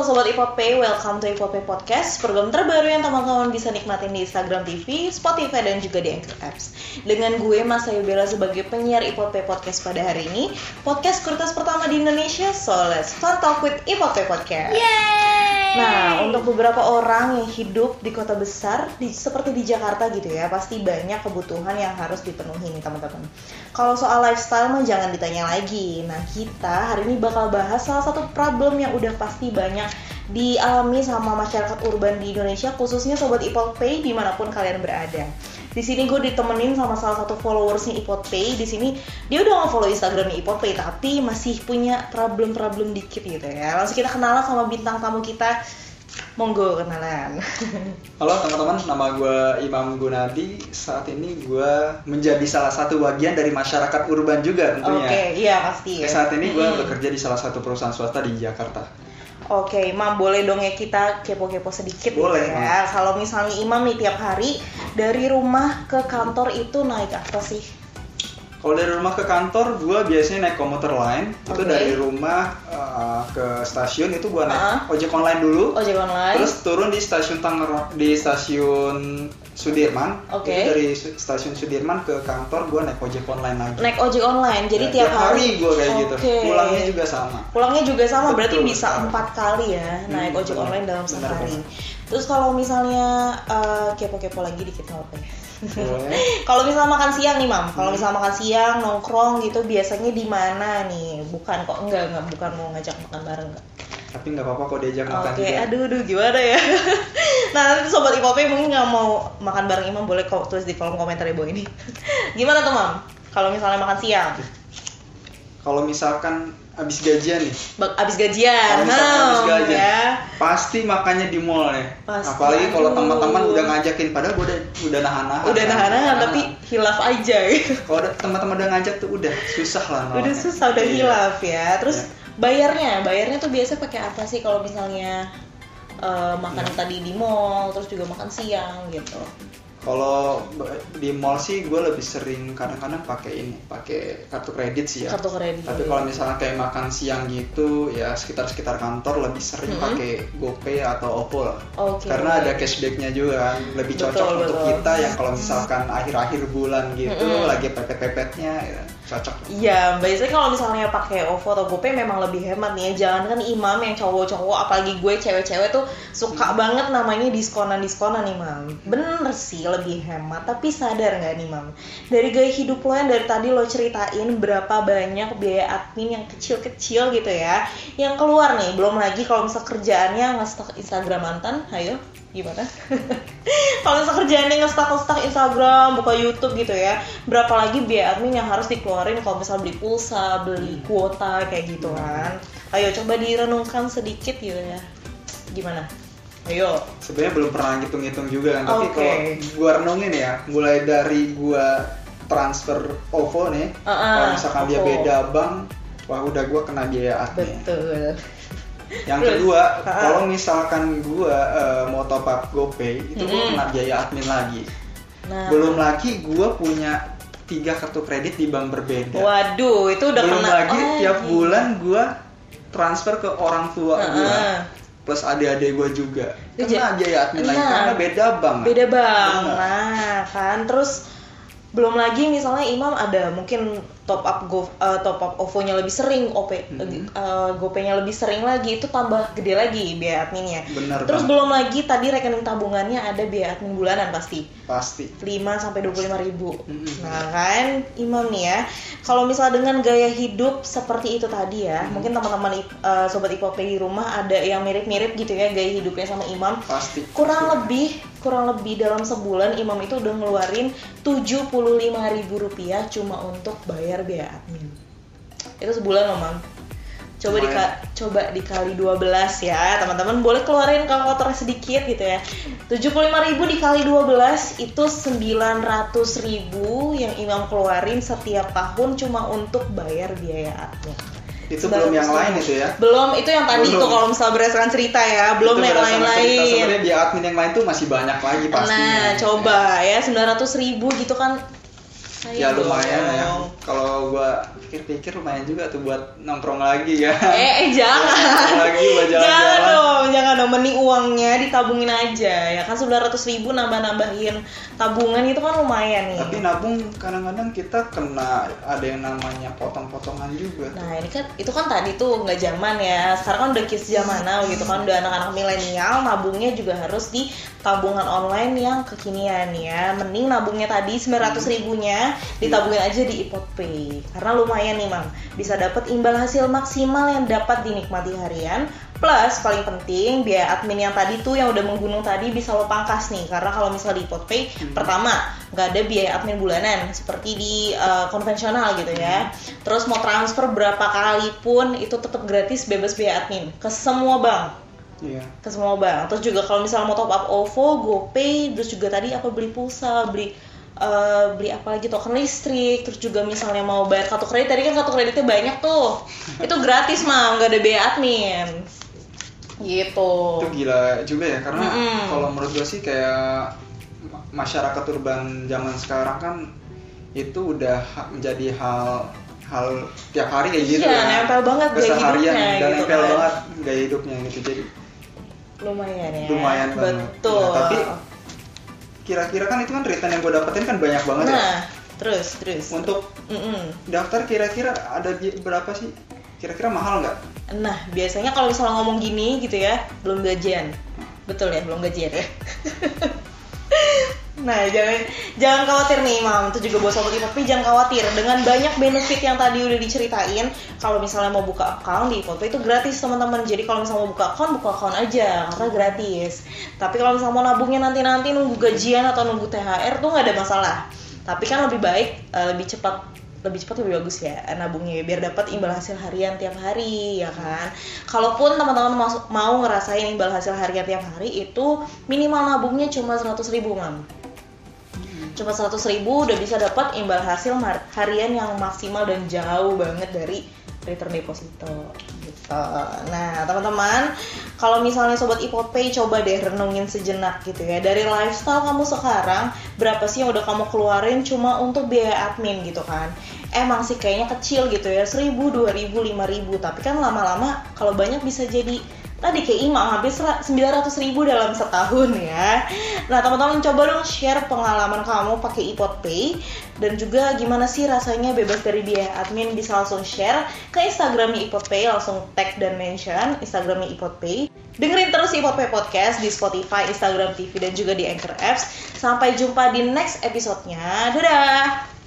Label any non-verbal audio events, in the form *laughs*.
Sobat Ipope, welcome to Ipope Podcast Program terbaru yang teman-teman bisa nikmatin di Instagram TV, Spotify, dan juga di Anchor Apps Dengan gue, Mas Ayu Bella sebagai penyiar Ipope Podcast pada hari ini Podcast kuritas pertama di Indonesia, so let's fun talk with Ipope Podcast Yeay! Nah, untuk beberapa orang yang hidup di kota besar, di, seperti di Jakarta gitu ya, pasti banyak kebutuhan yang harus dipenuhi nih teman-teman. Kalau soal lifestyle mah jangan ditanya lagi. Nah, kita hari ini bakal bahas salah satu problem yang udah pasti banyak dialami sama masyarakat urban di Indonesia, khususnya sobat Ipot Pay di mana pun kalian berada. Di sini gue ditemenin sama salah satu followersnya Ipot Pay. Di sini dia udah nge-follow Instagramnya Ipot Pay, tapi masih punya problem-problem dikit gitu ya. Langsung kita kenalan sama bintang tamu kita. Monggo kenalan. *laughs* Halo teman-teman, nama gue Imam Gunadi. Saat ini gue menjadi salah satu bagian dari masyarakat urban juga Oke, tentunya. iya pasti ya. Saat ini gue bekerja di salah satu perusahaan swasta di Jakarta. Oke, Imam boleh dong ya kita kepo-kepo sedikit Boleh, ya. Kalau misalnya Imam nih tiap hari dari rumah ke kantor itu naik apa sih? Kalau dari rumah ke kantor, gue biasanya naik komuter line. Itu Oke. dari rumah uh, ke stasiun itu gue naik Ah. ojek online dulu. Ojek online. Terus turun di stasiun Tangerang, di stasiun Sudirman. Oke. Itu dari stasiun Sudirman ke kantor gue naik ojek online lagi. naik ojek online. Jadi Ya, tiap, hari, gue kayak gitu. Oke. Pulangnya juga sama. Pulangnya juga sama, berarti Betul. bisa empat kali ya naik Hmm, ojek benar. online dalam sehari. benar. Terus kalau misalnya eh, kepo-kepo lagi dikit nggak apa ya? *laughs* Kalau misalnya makan siang nih, Mam. Kalau Hmm. misalnya makan siang nongkrong gitu biasanya di mana nih? Bukan kok enggak, enggak bukan mau ngajak makan bareng enggak. Tapi nggak apa-apa kok diajak makan Oke, juga. aduh, aduh, gimana ya? *laughs* nah, nanti sobat Ipope mungkin nggak mau makan bareng Imam, boleh kok tulis di kolom komentar ya, Boy ini. *laughs* gimana tuh, Mam? Kalau misalnya makan siang, Kalau misalkan abis gajian nih, abis gajian, Kalau misalkan habis nah, gajian. ya. pasti makannya di mall ya. Pasti, Apalagi kalau teman-teman udah ngajakin, padahal gue udah udah nahan-nahan. Udah kan. nahan-nahan, tapi hilaf aja gitu. *laughs* kalau teman-teman udah ngajak tuh udah susah lah. Udah susah, udah Iya. hilaf ya. Terus Iya. bayarnya, bayarnya tuh biasa pakai apa sih kalau misalnya eh, makan Iya. tadi di mall, terus juga makan siang gitu. Kalau di mall sih gue lebih sering kadang-kadang pakai ini, pakai kartu kredit sih ya. Kartu kredit. Tapi kalau misalnya kayak makan siang gitu, ya sekitar-sekitar kantor lebih sering Mhm. pakai GoPay atau OVO lah. Oke. Karena ada cashbacknya juga lebih Betul, cocok untuk betul. kita yang kalau misalkan akhir-akhir bulan gitu, Mhm. lagi pepet-pepetnya, ya, cocok. Iya, biasanya kalau misalnya pakai OVO atau GoPay memang lebih hemat nih ya. Jangan kan imam yang cowok-cowok, apalagi gue cewek-cewek tuh suka banget namanya diskonan-diskonan nih, Mam. Bener sih lebih hemat, tapi sadar nggak nih, Mam? Dari gaya hidup lo yang dari tadi lo ceritain berapa banyak biaya admin yang kecil-kecil gitu ya, yang keluar nih. Belum lagi kalau misal kerjaannya nge-stalk Instagram mantan, ayo gimana? *laughs* kalau misal kerjaannya nge-stalk nge-stalk Instagram, buka YouTube gitu ya, berapa lagi biaya admin yang harus dikeluarin kalau misal beli pulsa, beli kuota kayak gitu kan. Ayo coba direnungkan sedikit gitu ya. Gimana? Ayo. Sebenarnya belum pernah ngitung-ngitung juga kan, tapi Oke. kalau gua renungin ya, mulai dari gua transfer OVO nih, Uh-uh, kalau misalkan dia beda bank, wah udah gua kena biaya admin. Betul. Yang Terus, kedua, uh-uh. kalau misalkan gua eh, mau top up GoPay, itu gua Mm-mm. kena biaya admin lagi. Nah. Belum lagi gua punya tiga kartu kredit di bank berbeda. Waduh, itu udah Belum kena lagi oh, tiap iya. bulan gua transfer ke orang tua Uh-uh. gua plus adik-adik gua juga. Itu Kena biaya admin lagi Nah. karena beda bank. beda Bener. nah kan terus belum lagi misalnya Imam ada mungkin top up go eh, top up OVO-nya lebih sering OP Mhm. eh, GoPay-nya lebih sering lagi itu tambah gede lagi biaya adminnya Bener terus banget. belum lagi tadi rekening tabungannya ada biaya admin bulanan pasti Pasti. 5 sampai 25 ribu. Mhm. Nah kan Imam nih ya, kalau misalnya dengan gaya hidup seperti itu tadi ya, Mhm. mungkin teman-teman eh, sobat IPOP di rumah ada yang mirip-mirip gitu ya gaya hidupnya sama Imam. Pasti. Kurang lebih kurang lebih dalam sebulan Imam itu udah ngeluarin 75.000 ribu rupiah cuma untuk bayar biaya admin. Itu sebulan loh Mam. Coba dika, coba dikali 12 ya teman-teman boleh keluarin kalkulatornya sedikit gitu ya 75.000 dikali 12 itu 900.000 yang Imam keluarin setiap tahun cuma untuk bayar biaya admin Itu belum yang lain itu ya. belum itu yang tadi Belum. tuh kalau misalnya berdasarkan cerita ya belum Itu yang lain-lain Sebenarnya biaya admin yang lain tuh masih banyak lagi pastinya. Nah, coba ya 900 ribu gitu kan. Ya Ayo lumayan ya. Kalau gua pikir-pikir lumayan juga tuh buat nongkrong lagi ya. Eh, eh jangan. Lagi buat Jangan jalan-jalan. dong. mending uangnya ditabungin aja ya kan 900 ribu nambah-nambahin tabungan itu kan lumayan nih Tapi nabung kadang-kadang kita kena ada yang namanya potong-potongan juga. Nah ini kan itu kan tadi tuh nggak zaman ya. Sekarang kan udah kids zaman now gitu kan udah anak-anak milenial nabungnya juga harus di tabungan online yang kekinian ya. Mending nabungnya tadi 900 ribunya ditabungin aja di iPod Pay karena lumayan nih mam bisa dapat imbal hasil maksimal yang dapat dinikmati harian. Plus paling penting biaya admin yang tadi tuh yang udah menggunung tadi bisa lo pangkas nih karena kalau misalnya di iPod Pay pertama nggak ada biaya admin bulanan seperti di uh, konvensional gitu ya. Terus mau transfer berapa kali pun itu tetap gratis bebas biaya admin ke semua bank Iya. ke semua bank. Terus juga kalau misalnya mau top up OVO, GoPay, terus juga tadi apa beli pulsa, beli eh, beli apa lagi token listrik, terus juga misalnya mau bayar kartu kredit, tadi kan kartu kreditnya banyak tuh, itu gratis mah, nggak ada biaya admin, gitu. Itu gila juga ya karena Mm-mm. kalau menurut gue sih kayak ma- masyarakat urban zaman sekarang kan itu udah menjadi hal hal tiap hari kayak gitu Iya, ya. nempel banget gaya hidupnya dan gitu nempel kan. banget gaya hidupnya gitu. Jadi Lumayan ya. lumayan banget. Betul. Nah, tapi kira-kira kan itu kan return yang gue dapetin kan banyak banget ya. nah, terus terus. Untuk Mm-mm. daftar kira-kira ada berapa sih? Kira-kira mahal nggak? Nah, biasanya kalau misalnya ngomong gini gitu ya, belum gajian. Betul ya, belum gajian ya. *laughs* nah, jangan jangan khawatir nih, Mam. Itu juga buat sobat Ipotpay jangan khawatir. Dengan banyak benefit yang tadi udah diceritain, kalau misalnya mau buka account di Ipotpay itu gratis, teman-teman. Jadi kalau misalnya mau buka account, buka account aja karena gratis. Tapi kalau misalnya mau nabungnya nanti-nanti nunggu gajian atau nunggu THR tuh nggak ada masalah. Tapi kan lebih baik eh, lebih cepat lebih cepat lebih bagus ya nabungnya biar dapat imbal hasil harian tiap hari ya kan kalaupun teman-teman mau ngerasain imbal hasil harian tiap hari itu minimal nabungnya cuma 100.000 ribu mam cuma 100.000 ribu udah bisa dapat imbal hasil harian yang maksimal dan jauh banget dari return deposito gitu. Nah teman-teman kalau misalnya sobat Ipopay coba deh renungin sejenak gitu ya. Dari lifestyle kamu sekarang berapa sih yang udah kamu keluarin cuma untuk biaya admin gitu kan? Emang sih kayaknya kecil gitu ya 1000, 2000, 5000 tapi kan lama-lama kalau banyak bisa jadi tadi kayak imam hampir 900 ribu dalam setahun ya. Nah teman-teman coba dong share pengalaman kamu pakai iPod Pay. Dan juga gimana sih rasanya bebas dari biaya admin bisa langsung share ke Instagramnya iPod Pay langsung tag dan mention Instagramnya iPod Pay. Dengerin terus iPod Pay Podcast di Spotify, Instagram TV dan juga di Anchor Apps. Sampai jumpa di next episodenya. Dadah